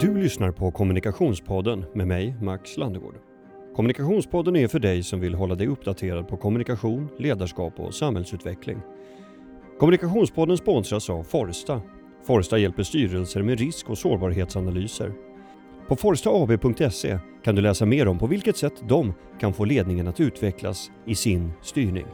Du lyssnar på Kommunikationspodden med mig, Max Landegård. Kommunikationspodden är för dig som vill hålla dig uppdaterad på kommunikation, ledarskap och samhällsutveckling. Kommunikationspodden sponsras av Forsta. Forsta hjälper styrelser med risk och sårbarhetsanalyser. På forstaab.se kan du läsa mer om på vilket sätt de kan få ledningen att utvecklas i sin styrning.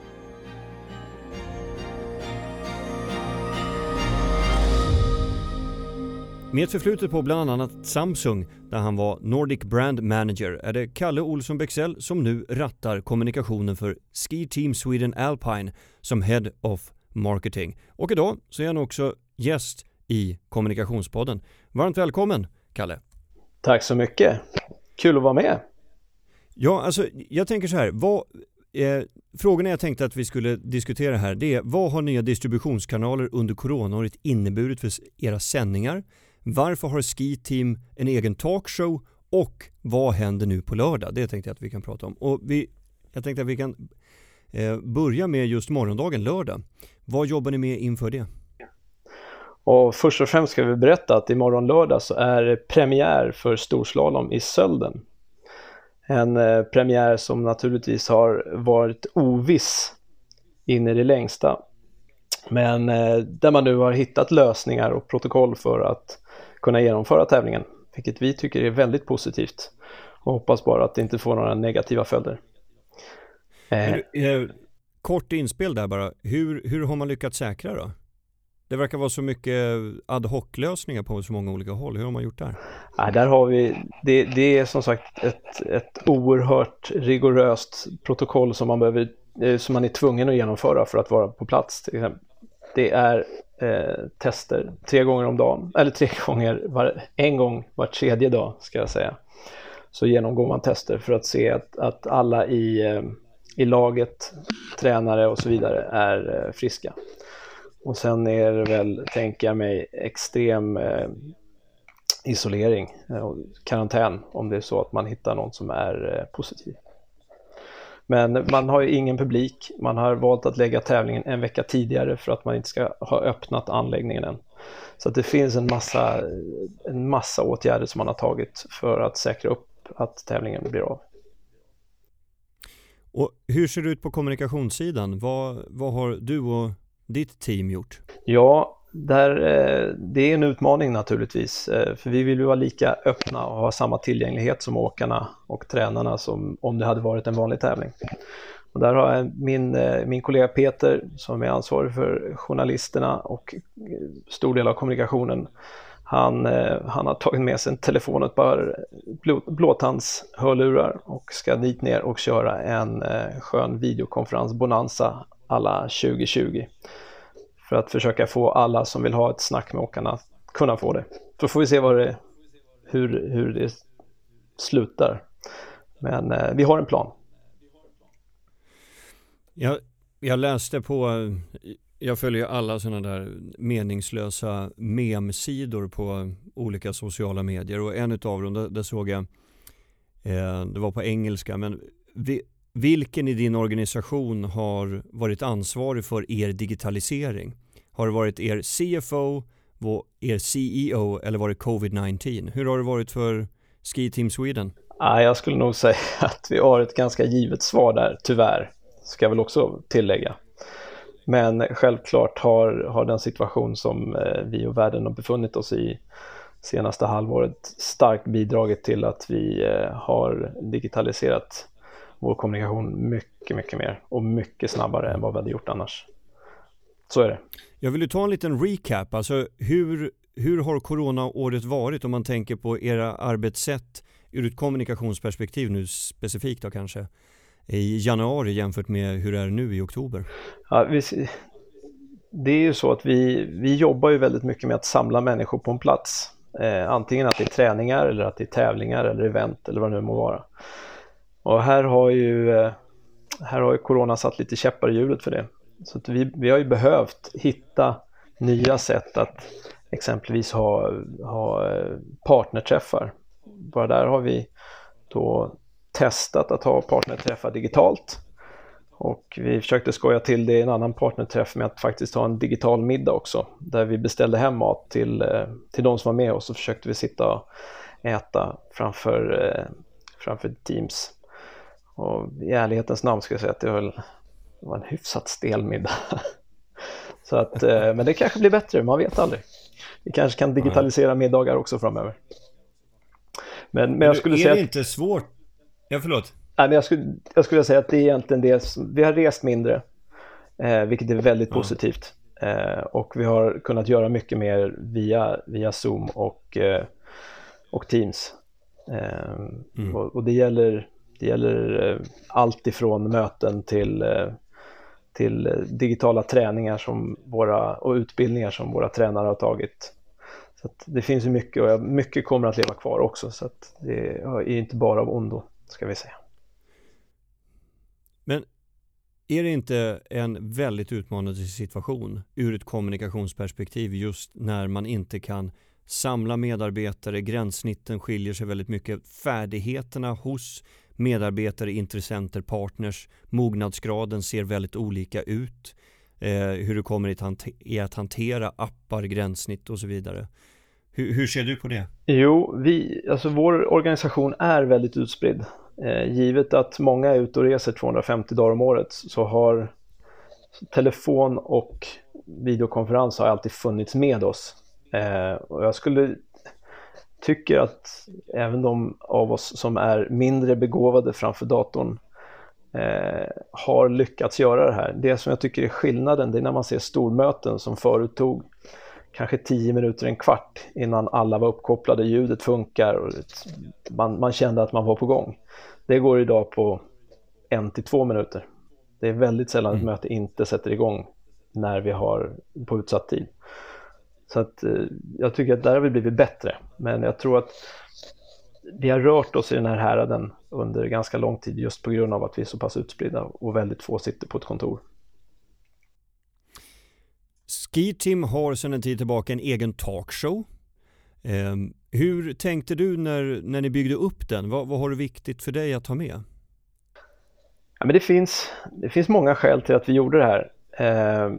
Med ett förflutet på bland annat Samsung där han var Nordic Brand Manager är det Kalle Olsson Bexell som nu rattar kommunikationen för Ski Team Sweden Alpine som Head of Marketing. Och idag så är han också gäst i Kommunikationspodden. Varmt välkommen Kalle! Tack så mycket! Kul att vara med! Ja, alltså jag tänker så här, vad, eh, frågorna jag tänkte att vi skulle diskutera här det är vad har nya distributionskanaler under coronaåret inneburit för era sändningar? Varför har Ski Team en egen talkshow och vad händer nu på lördag? Det tänkte jag att vi kan prata om. Och vi, jag tänkte att vi kan eh, börja med just morgondagen, lördag. Vad jobbar ni med inför det? Och först och främst ska vi berätta att imorgon lördag så är det premiär för storslalom i Sölden. En eh, premiär som naturligtvis har varit oviss in i det längsta. Men eh, där man nu har hittat lösningar och protokoll för att kunna genomföra tävlingen, vilket vi tycker är väldigt positivt och hoppas bara att det inte får några negativa följder. Eh. eh, kort inspel där bara, hur, hur har man lyckats säkra då? Det verkar vara så mycket ad hoc-lösningar på så många olika håll. Hur har man gjort där? Ja, där har vi, det, det är som sagt ett, ett oerhört rigoröst protokoll som man, behöver, eh, som man är tvungen att genomföra för att vara på plats. Det är eh, tester tre gånger om dagen, eller tre gånger, var, en gång var tredje dag ska jag säga. Så genomgår man tester för att se att, att alla i, eh, i laget, tränare och så vidare är eh, friska. Och sen är det väl, tänker jag mig, extrem eh, isolering eh, och karantän om det är så att man hittar någon som är eh, positiv. Men man har ju ingen publik. Man har valt att lägga tävlingen en vecka tidigare för att man inte ska ha öppnat anläggningen än. Så det finns en massa, en massa åtgärder som man har tagit för att säkra upp att tävlingen blir av. Och hur ser det ut på kommunikationssidan? Vad, vad har du och ditt team gjort? Ja, där, eh, det är en utmaning naturligtvis, eh, för vi vill ju vara lika öppna och ha samma tillgänglighet som åkarna och tränarna som om det hade varit en vanlig tävling. Och där har jag min, eh, min kollega Peter som är ansvarig för journalisterna och stor del av kommunikationen. Han, han har tagit med sig en telefon och ett par blåtandshörlurar och ska dit ner och köra en skön videokonferens Bonanza alla 2020 för att försöka få alla som vill ha ett snack med åkarna att kunna få det. Så får vi se vad det, hur, hur det slutar. Men eh, vi har en plan. Jag, jag läste på, jag följer alla sådana där meningslösa memsidor på olika sociala medier och en av dem, där, där såg jag, eh, det var på engelska, men vi, vilken i din organisation har varit ansvarig för er digitalisering? Har det varit er CFO, er CEO eller var det covid-19? Hur har det varit för Ski Team Sweden? Ja, jag skulle nog säga att vi har ett ganska givet svar där, tyvärr, ska jag väl också tillägga. Men självklart har, har den situation som eh, vi och världen har befunnit oss i senaste halvåret starkt bidragit till att vi eh, har digitaliserat vår kommunikation mycket, mycket mer och mycket snabbare än vad vi hade gjort annars. Så är det. Jag vill ju ta en liten recap, alltså hur, hur har coronaåret varit om man tänker på era arbetssätt ur ett kommunikationsperspektiv nu specifikt då kanske i januari jämfört med hur det är nu i oktober? Ja, vi, det är ju så att vi, vi jobbar ju väldigt mycket med att samla människor på en plats. Eh, antingen att det är träningar eller att det är tävlingar eller event eller vad det nu må vara. Och här har ju, eh, här har ju corona satt lite käppar i hjulet för det. Så vi, vi har ju behövt hitta nya sätt att exempelvis ha, ha eh, partnerträffar. Bara där har vi då testat att ha partnerträffar digitalt Och vi försökte skoja till det i en annan partnerträff med att faktiskt ha en digital middag också, där vi beställde hem mat till, eh, till de som var med oss och försökte vi sitta och äta framför, eh, framför Teams. Och i ärlighetens namn ska jag säga att det höll det var en hyfsat stel middag. Så att, eh, men det kanske blir bättre, man vet aldrig. Vi kanske kan digitalisera middagar också framöver. Men, men jag skulle är säga... Är det inte svårt? Ja, förlåt. Nej, men jag, skulle, jag skulle säga att det är egentligen det som, vi har rest mindre, eh, vilket är väldigt mm. positivt. Eh, och vi har kunnat göra mycket mer via, via Zoom och, eh, och Teams. Eh, mm. och, och, det gäller, det gäller eh, allt ifrån möten till, till eh, digitala träningar som våra, och utbildningar som våra tränare har tagit. Så det finns ju mycket och mycket kommer att leva kvar också så att det är inte bara av ondo ska vi säga. Men är det inte en väldigt utmanande situation ur ett kommunikationsperspektiv just när man inte kan samla medarbetare, gränssnitten skiljer sig väldigt mycket, färdigheterna hos medarbetare, intressenter, partners, mognadsgraden ser väldigt olika ut, eh, hur du kommer i att hantera appar, gränssnitt och så vidare. Hur, hur, ser du på det? Jo, vi, alltså vår organisation är väldigt utspridd. Eh, givet att många är ute och reser 250 dagar om året så har telefon och videokonferens har alltid funnits med oss. Eh, och jag skulle tycker att även de av oss som är mindre begåvade framför datorn eh, har lyckats göra det här. Det som jag tycker är skillnaden det är när man ser stormöten som förut tog kanske 10 minuter, en kvart innan alla var uppkopplade, ljudet funkar och man, man kände att man var på gång. Det går idag på en till två minuter. Det är väldigt sällan ett mm. möte inte sätter igång när vi har på utsatt tid. Så att eh, jag tycker att där har vi blivit bättre. Men jag tror att vi har rört oss i den här häraden under ganska lång tid just på grund av att vi är så pass utspridda och väldigt få sitter på ett kontor. Ski Team har sedan en tid tillbaka en egen talkshow. Eh, hur tänkte du när, när ni byggde upp den? Vad, vad har du viktigt för dig att ta med? Ja, men det, finns, det finns många skäl till att vi gjorde det här. Eh,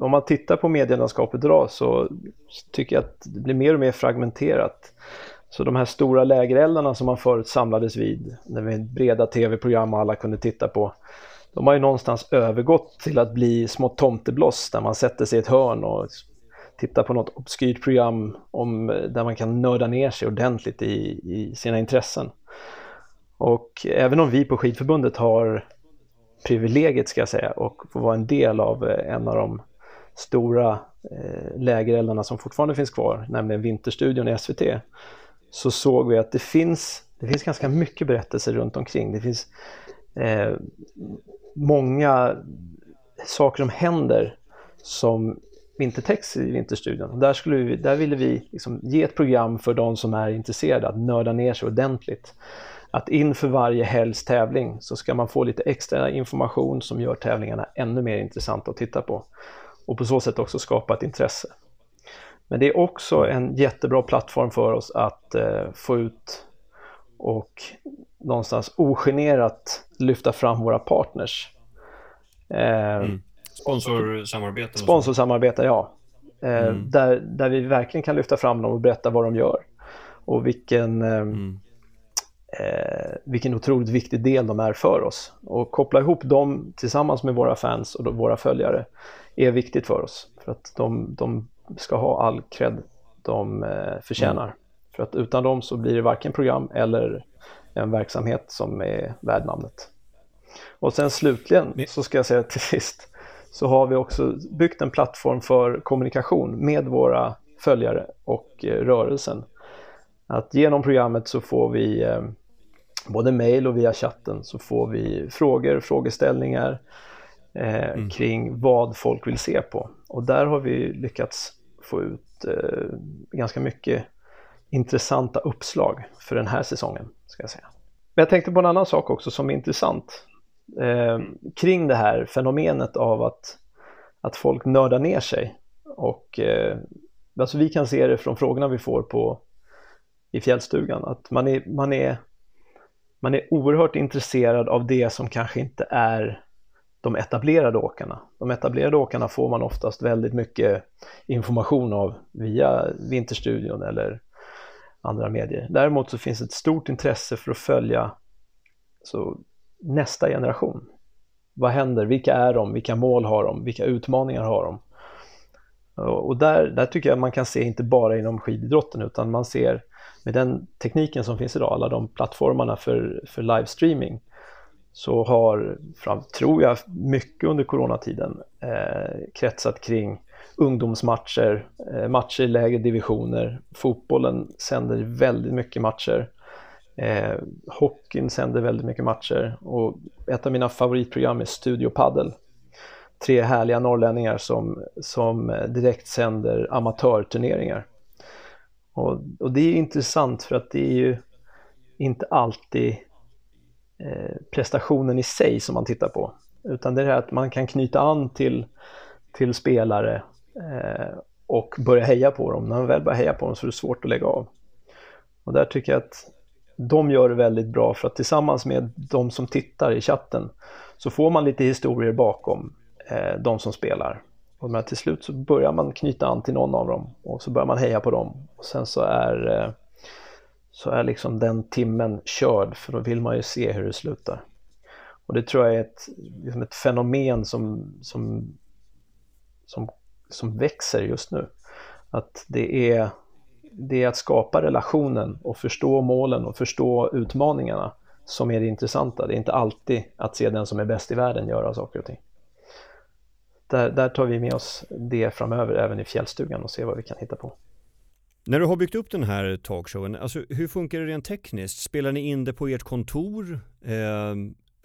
om man tittar på medielandskapet idag så tycker jag att det blir mer och mer fragmenterat. Så de här stora lägereldarna som man förut samlades vid, med breda tv-program och alla kunde titta på, de har ju någonstans övergått till att bli små tomtebloss där man sätter sig i ett hörn och tittar på något obskyrt program om, där man kan nörda ner sig ordentligt i, i sina intressen. Och även om vi på skidförbundet har privilegiet ska jag säga och får vara en del av eh, en av de stora eh, lägereldarna som fortfarande finns kvar, nämligen Vinterstudion i SVT, så såg vi att det finns, det finns ganska mycket berättelser runt omkring. Det finns eh, många saker som händer som inte täcks i Vinterstudion. Där, skulle vi, där ville vi liksom ge ett program för de som är intresserade att nörda ner sig ordentligt. Att inför varje helgs tävling så ska man få lite extra information som gör tävlingarna ännu mer intressanta att titta på och på så sätt också skapa ett intresse. Men det är också en jättebra plattform för oss att eh, få ut och någonstans ogenerat lyfta fram våra partners. Eh, mm. Sponsorsamarbete? Sponsorsamarbete, ja. Eh, mm. där, där vi verkligen kan lyfta fram dem och berätta vad de gör. Och vilken, eh, mm. eh, vilken otroligt viktig del de är för oss. Och koppla ihop dem tillsammans med våra fans och våra följare är viktigt för oss. För att de, de ska ha all cred de eh, förtjänar. Mm. För att utan dem så blir det varken program eller en verksamhet som är värd namnet. Och sen slutligen så ska jag säga till sist så har vi också byggt en plattform för kommunikation med våra följare och eh, rörelsen. Att genom programmet så får vi eh, både mail och via chatten så får vi frågor, frågeställningar eh, mm. kring vad folk vill se på. Och där har vi lyckats få ut eh, ganska mycket intressanta uppslag för den här säsongen. Ska jag säga. Men jag tänkte på en annan sak också som är intressant eh, kring det här fenomenet av att, att folk nördar ner sig. Och eh, alltså vi kan se det från frågorna vi får på, i fjällstugan att man är, man, är, man är oerhört intresserad av det som kanske inte är de etablerade åkarna. De etablerade åkarna får man oftast väldigt mycket information av via Vinterstudion eller andra medier. Däremot så finns ett stort intresse för att följa så, nästa generation. Vad händer? Vilka är de? Vilka mål har de? Vilka utmaningar har de? Och där, där tycker jag man kan se inte bara inom skididrotten utan man ser med den tekniken som finns idag, alla de plattformarna för, för livestreaming så har, fram, tror jag, mycket under coronatiden eh, kretsat kring ungdomsmatcher, eh, matcher i lägre divisioner. Fotbollen sänder väldigt mycket matcher. Eh, hockeyn sänder väldigt mycket matcher och ett av mina favoritprogram är Studio Paddle. Tre härliga norrlänningar som, som eh, direkt sänder amatörturneringar. Och, och det är intressant för att det är ju inte alltid Eh, prestationen i sig som man tittar på utan det är att man kan knyta an till, till spelare eh, och börja heja på dem. När man väl börjar heja på dem så är det svårt att lägga av. Och där tycker jag att de gör det väldigt bra för att tillsammans med de som tittar i chatten så får man lite historier bakom eh, de som spelar. Och men till slut så börjar man knyta an till någon av dem och så börjar man heja på dem. Och sen så är, eh, så är liksom den timmen körd för då vill man ju se hur det slutar. Och det tror jag är ett, liksom ett fenomen som, som, som, som växer just nu. Att det är, det är att skapa relationen och förstå målen och förstå utmaningarna som är det intressanta. Det är inte alltid att se den som är bäst i världen göra saker och ting där, där tar vi med oss det framöver även i fjällstugan och ser vad vi kan hitta på. När du har byggt upp den här talkshowen, alltså hur funkar det rent tekniskt? Spelar ni in det på ert kontor? Eh,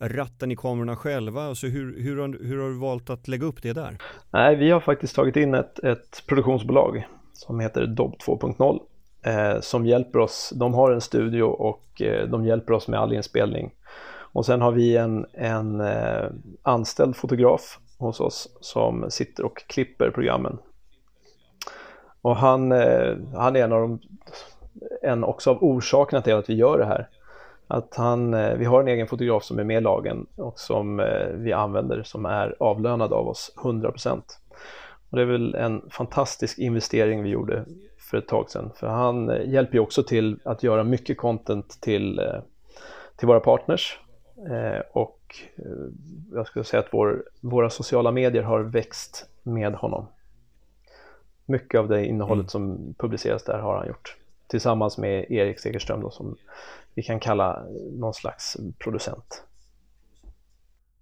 rattar ni kamerorna själva? Alltså hur, hur, har, hur har du valt att lägga upp det där? Nej, vi har faktiskt tagit in ett, ett produktionsbolag som heter Dob 2.0 eh, som hjälper oss. De har en studio och eh, de hjälper oss med all inspelning. Och sen har vi en, en eh, anställd fotograf hos oss som sitter och klipper programmen. Och han, eh, han är en av de, en också av orsakerna till att vi gör det här. Att han, eh, vi har en egen fotograf som är med i lagen och som eh, vi använder som är avlönad av oss 100%. Och det är väl en fantastisk investering vi gjorde för ett tag sedan. För han eh, hjälper ju också till att göra mycket content till, eh, till våra partners eh, och Eh, jag skulle säga att vår, våra sociala medier har växt med honom. Mycket av det innehållet mm. som publiceras där har han gjort tillsammans med Erik Segerström då, som vi kan kalla någon slags producent.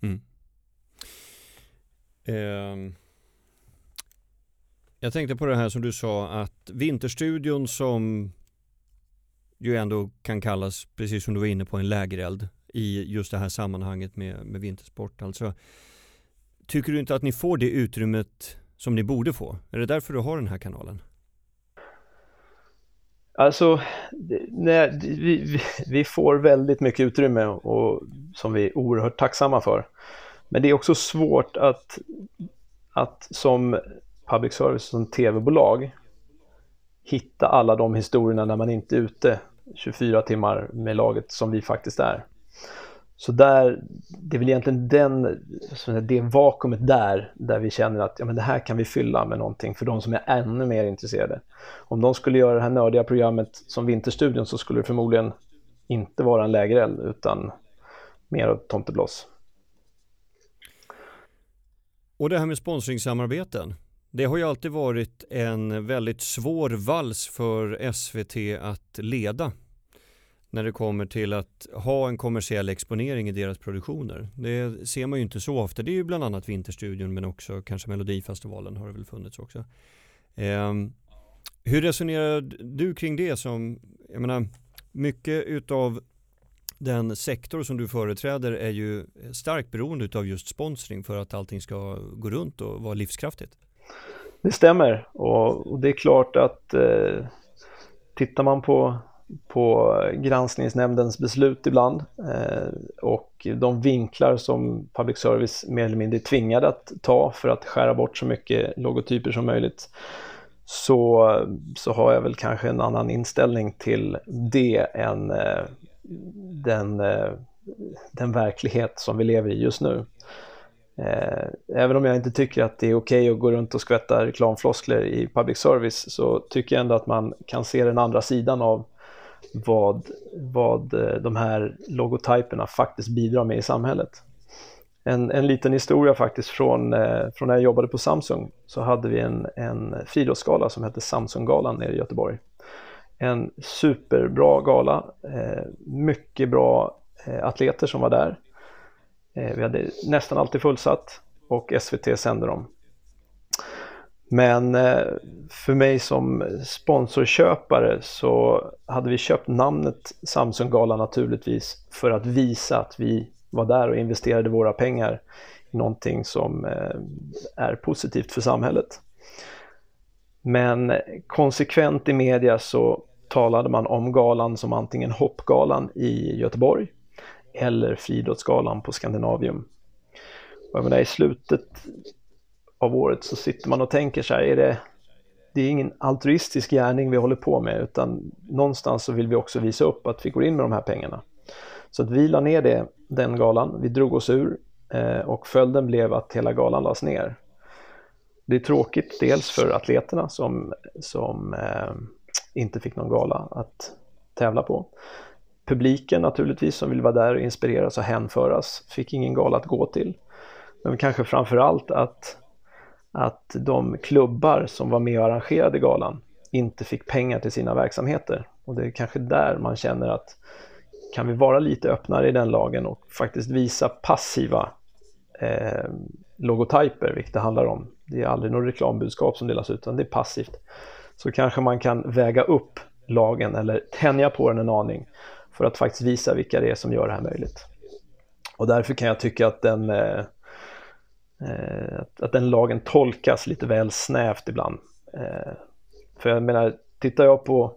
Mm. Eh, jag tänkte på det här som du sa att Vinterstudion som ju ändå kan kallas, precis som du var inne på, en lägereld i just det här sammanhanget med, med vintersport. Alltså, tycker du inte att ni får det utrymmet som ni borde få? Är det därför du har den här kanalen? Alltså, nej, vi, vi får väldigt mycket utrymme och, som vi är oerhört tacksamma för. Men det är också svårt att, att som public service, som tv-bolag, hitta alla de historierna när man inte är ute 24 timmar med laget som vi faktiskt är. Så där, det är väl egentligen den, det vakuumet där, där vi känner att ja, men det här kan vi fylla med någonting för de som är ännu mer intresserade. Om de skulle göra det här nördiga programmet som Vinterstudion så skulle det förmodligen inte vara en lägereld utan mer av tomtebloss. Och det här med sponsringssamarbeten. Det har ju alltid varit en väldigt svår vals för SVT att leda när det kommer till att ha en kommersiell exponering i deras produktioner. Det ser man ju inte så ofta. Det är ju bland annat Vinterstudion men också kanske Melodifestivalen har det väl funnits också. Eh, hur resonerar du kring det som, jag menar, mycket utav den sektor som du företräder är ju starkt beroende av just sponsring för att allting ska gå runt och vara livskraftigt. Det stämmer och, och det är klart att eh, tittar man på på granskningsnämndens beslut ibland eh, och de vinklar som public service mer eller mindre är tvingade att ta för att skära bort så mycket logotyper som möjligt så, så har jag väl kanske en annan inställning till det än eh, den, eh, den verklighet som vi lever i just nu. Eh, även om jag inte tycker att det är okej okay att gå runt och skvätta reklamfloskler i public service så tycker jag ändå att man kan se den andra sidan av vad, vad eh, de här logotyperna faktiskt bidrar med i samhället. En, en liten historia faktiskt från, eh, från när jag jobbade på Samsung så hade vi en, en friidrottsgala som hette Samsunggalan nere i Göteborg. En superbra gala, eh, mycket bra atleter som var där. Vi hade nästan alltid fullsatt och SVT sände dem. Men eh, för mig som sponsorköpare så hade vi köpt namnet Samsung-gala naturligtvis för att visa att vi var där och investerade våra pengar i någonting som eh, är positivt för samhället. Men konsekvent i media så talade man om galan som antingen Hoppgalan i Göteborg eller Friidrottsgalan på Skandinavium. Och jag menar, I slutet av året så sitter man och tänker så här, är det, det är ingen altruistisk gärning vi håller på med utan någonstans så vill vi också visa upp att vi går in med de här pengarna. Så att vi la ner det, den galan, vi drog oss ur eh, och följden blev att hela galan lades ner. Det är tråkigt dels för atleterna som, som eh, inte fick någon gala att tävla på. Publiken naturligtvis som vill vara där och inspireras och hänföras fick ingen gala att gå till. Men kanske framför allt att, att de klubbar som var med och arrangerade galan inte fick pengar till sina verksamheter. Och det är kanske där man känner att kan vi vara lite öppnare i den lagen och faktiskt visa passiva eh, logotyper, vilket det handlar om. Det är aldrig något reklambudskap som delas ut, utan det är passivt. Så kanske man kan väga upp lagen eller tänja på den en aning för att faktiskt visa vilka det är som gör det här möjligt. Och därför kan jag tycka att den, eh, Eh, att, att den lagen tolkas lite väl snävt ibland. Eh, för jag menar, tittar jag på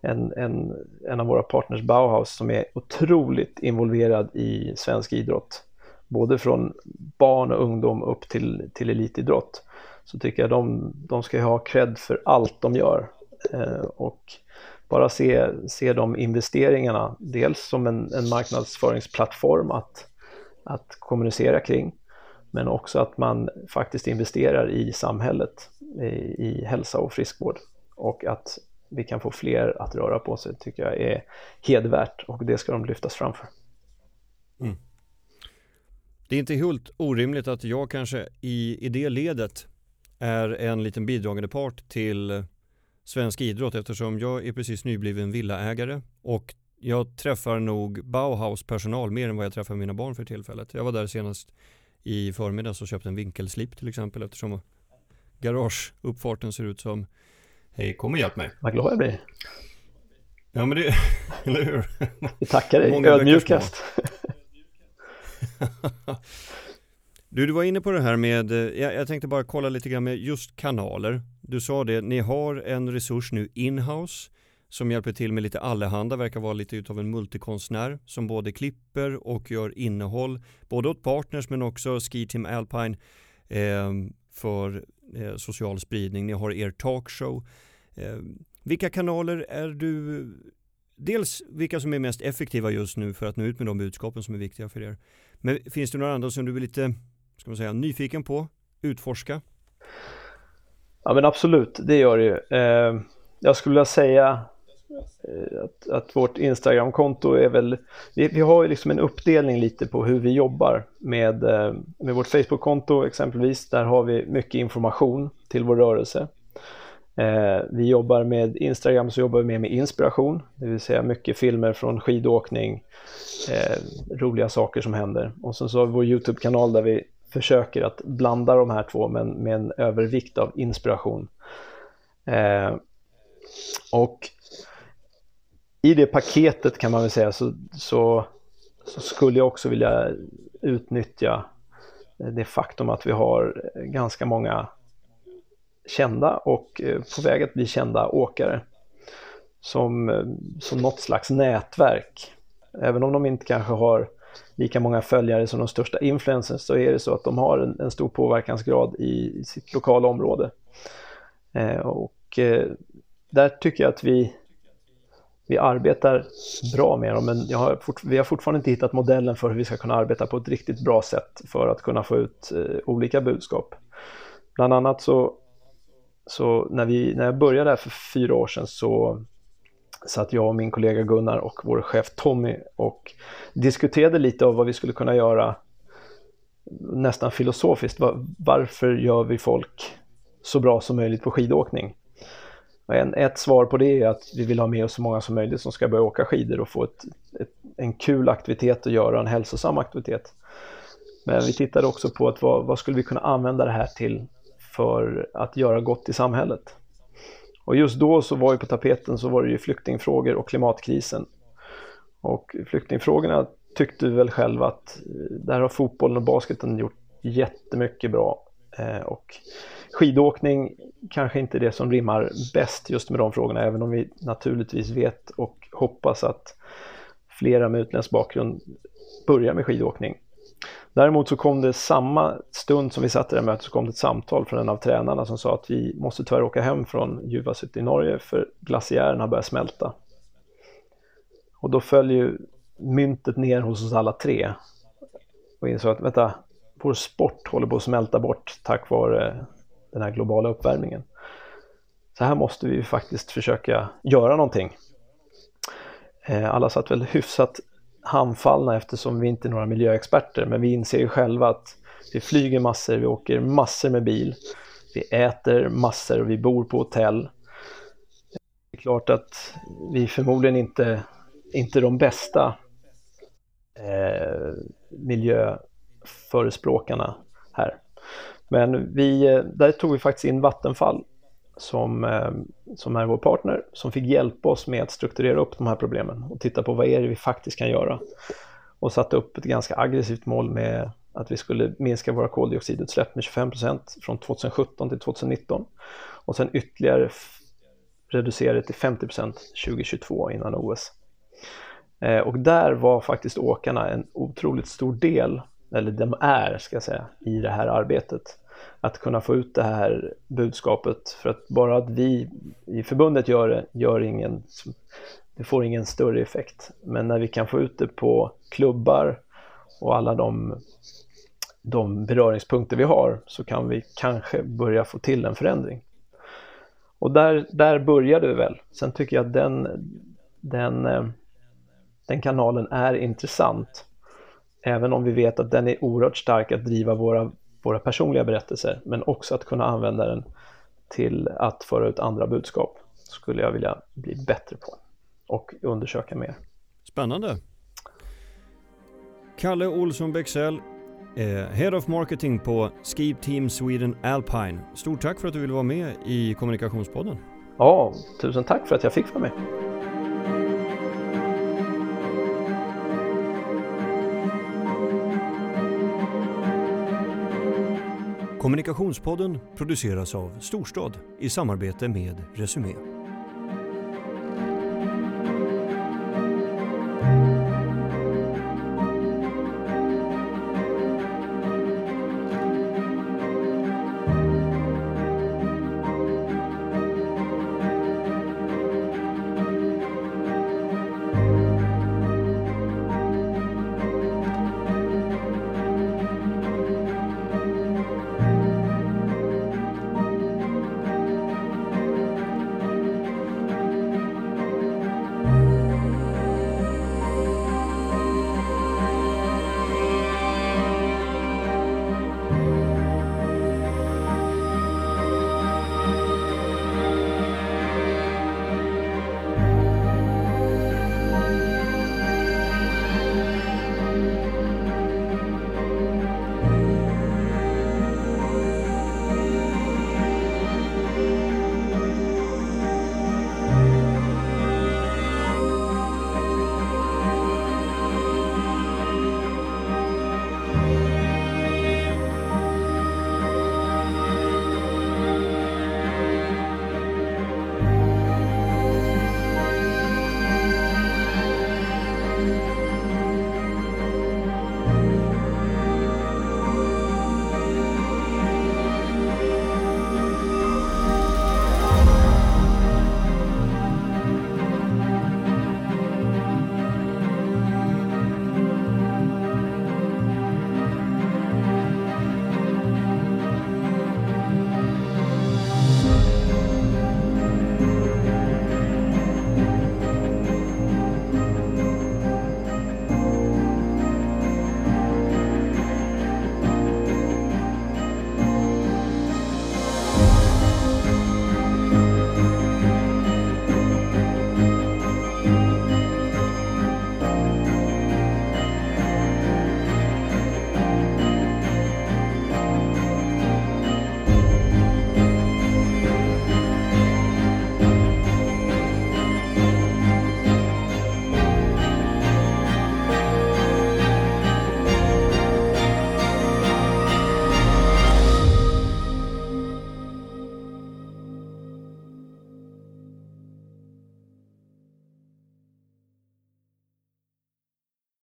en, en, en av våra partners Bauhaus som är otroligt involverad i svensk idrott. Både från barn och ungdom upp till, till elitidrott. Så tycker jag de, de ska ha cred för allt de gör. Eh, och bara se, se de investeringarna, dels som en, en marknadsföringsplattform att, att kommunicera kring, men också att man faktiskt investerar i samhället, i, i hälsa och friskvård och att vi kan få fler att röra på sig tycker jag är hedvärt och det ska de lyftas framför. Mm. Det är inte helt orimligt att jag kanske i, i det ledet är en liten bidragande part till svensk idrott eftersom jag är precis nybliven villaägare och jag träffar nog Bauhaus personal mer än vad jag träffar mina barn för tillfället. Jag var där senast i förmiddags och köpte en vinkelslip till exempel eftersom garageuppfarten ser ut som Hej, kom och hjälp mig. Vad glad jag blir. Ja men det, eller hur? Vi tackar dig, ödmjukast. du, du var inne på det här med, jag, jag tänkte bara kolla lite grann med just kanaler. Du sa det, ni har en resurs nu inhouse som hjälper till med lite allehanda, verkar vara lite utav en multikonstnär som både klipper och gör innehåll, både åt partners men också Ski Team Alpine eh, för eh, social spridning. Ni har er talkshow. Eh, vilka kanaler är du, dels vilka som är mest effektiva just nu för att nå ut med de budskapen som är viktiga för er. Men finns det några andra som du är lite, ska man säga, nyfiken på, utforska? Ja men absolut, det gör det ju. Eh, jag skulle vilja säga Eh, att, att vårt Instagramkonto är väl, vi, vi, har ju liksom en uppdelning lite på hur vi jobbar med, eh, med vårt Facebook-konto exempelvis. Där har vi mycket information till vår rörelse. Eh, vi jobbar med Instagram så jobbar vi mer med inspiration, det vill säga mycket filmer från skidåkning, eh, roliga saker som händer. Och sen så har vi vår YouTube-kanal där vi försöker att blanda de här två men med en övervikt av inspiration. Eh, och i det paketet kan man väl säga så, så, så, skulle jag också vilja utnyttja eh, det faktum att vi har eh, ganska många kända och eh, på väg att bli kända åkare som, som något slags nätverk. Även om de inte kanske har lika många följare som de största influencers så är det så att de har en, en stor påverkansgrad i, i sitt lokala område. Eh, och eh, där tycker jag att vi vi arbetar bra med dem, men har fort, vi har fortfarande inte hittat modellen för hur vi ska kunna arbeta på ett riktigt bra sätt för att kunna få ut eh, olika budskap. Bland annat så, så när, vi, när jag började här för fyra år sedan så satt jag och min kollega Gunnar och vår chef Tommy och diskuterade lite av vad vi skulle kunna göra nästan filosofiskt. Varför gör vi folk så bra som möjligt på skidåkning? En, ett svar på det är att vi vill ha med oss så många som möjligt som ska börja åka skidor och få ett, ett, en kul aktivitet att göra, en hälsosam aktivitet. Men vi tittade också på att vad, vad skulle vi kunna använda det här till för att göra gott i samhället? Och just då så var ju på tapeten så var det ju flyktingfrågor och klimatkrisen. Och flyktingfrågorna tyckte vi väl själva att eh, där har fotbollen och basketen gjort jättemycket bra. Eh, och skidåkning kanske inte är det som rimmar bäst just med de frågorna, även om vi naturligtvis vet och hoppas att flera med utländsk bakgrund börjar med skidåkning. Däremot så kom det samma stund som vi satt i det mötet så kom det ett samtal från en av tränarna som sa att vi måste tyvärr åka hem från Juvasut i Norge för glaciären har börjat smälta. Och då föll ju myntet ner hos oss alla tre och insåg att vänta, vår sport håller på att smälta bort tack vare den här globala uppvärmningen. Så här måste vi faktiskt försöka göra någonting. Eh, alla satt väl hyfsat handfallna eftersom vi inte är några miljöexperter men vi inser ju själva att vi flyger massor, vi åker massor med bil, vi äter massor och vi bor på hotell. Det är klart att vi förmodligen inte, inte är de bästa eh, miljöförespråkarna här. Men vi, eh, där tog vi faktiskt in Vattenfall som, eh, som är vår partner som fick hjälpa oss med att strukturera upp de här problemen och titta på vad är det vi faktiskt kan göra. Och satte upp ett ganska aggressivt mål med att vi skulle minska våra koldioxidutsläpp med 25 procent från 2017 till 2019 och sen ytterligare reducera det till 50 procent 2022 innan OS. Eh, och där var faktiskt åkarna en otroligt stor del, eller de är ska jag säga, i det här arbetet att kunna få ut det här budskapet för att bara att vi i förbundet gör det gör ingen, det får ingen större effekt. Men när vi kan få ut det på klubbar och alla de, de beröringspunkter vi har så kan vi kanske börja få till en förändring. Och där, där började vi väl. Sen tycker jag att den, den, eh, den kanalen är intressant. Även om vi vet att den är oerhört stark att driva våra våra personliga berättelser men också att kunna använda den till att föra ut andra budskap skulle jag vilja bli bättre på och undersöka mer. Spännande. Kalle Olsson Bexell, Head of Marketing på Ski Team Sweden Alpine. Stort tack för att du ville vara med i Kommunikationspodden. Ja, tusen tack för att jag fick vara med. Kommunikationspodden produceras av Storstad i samarbete med Resumé.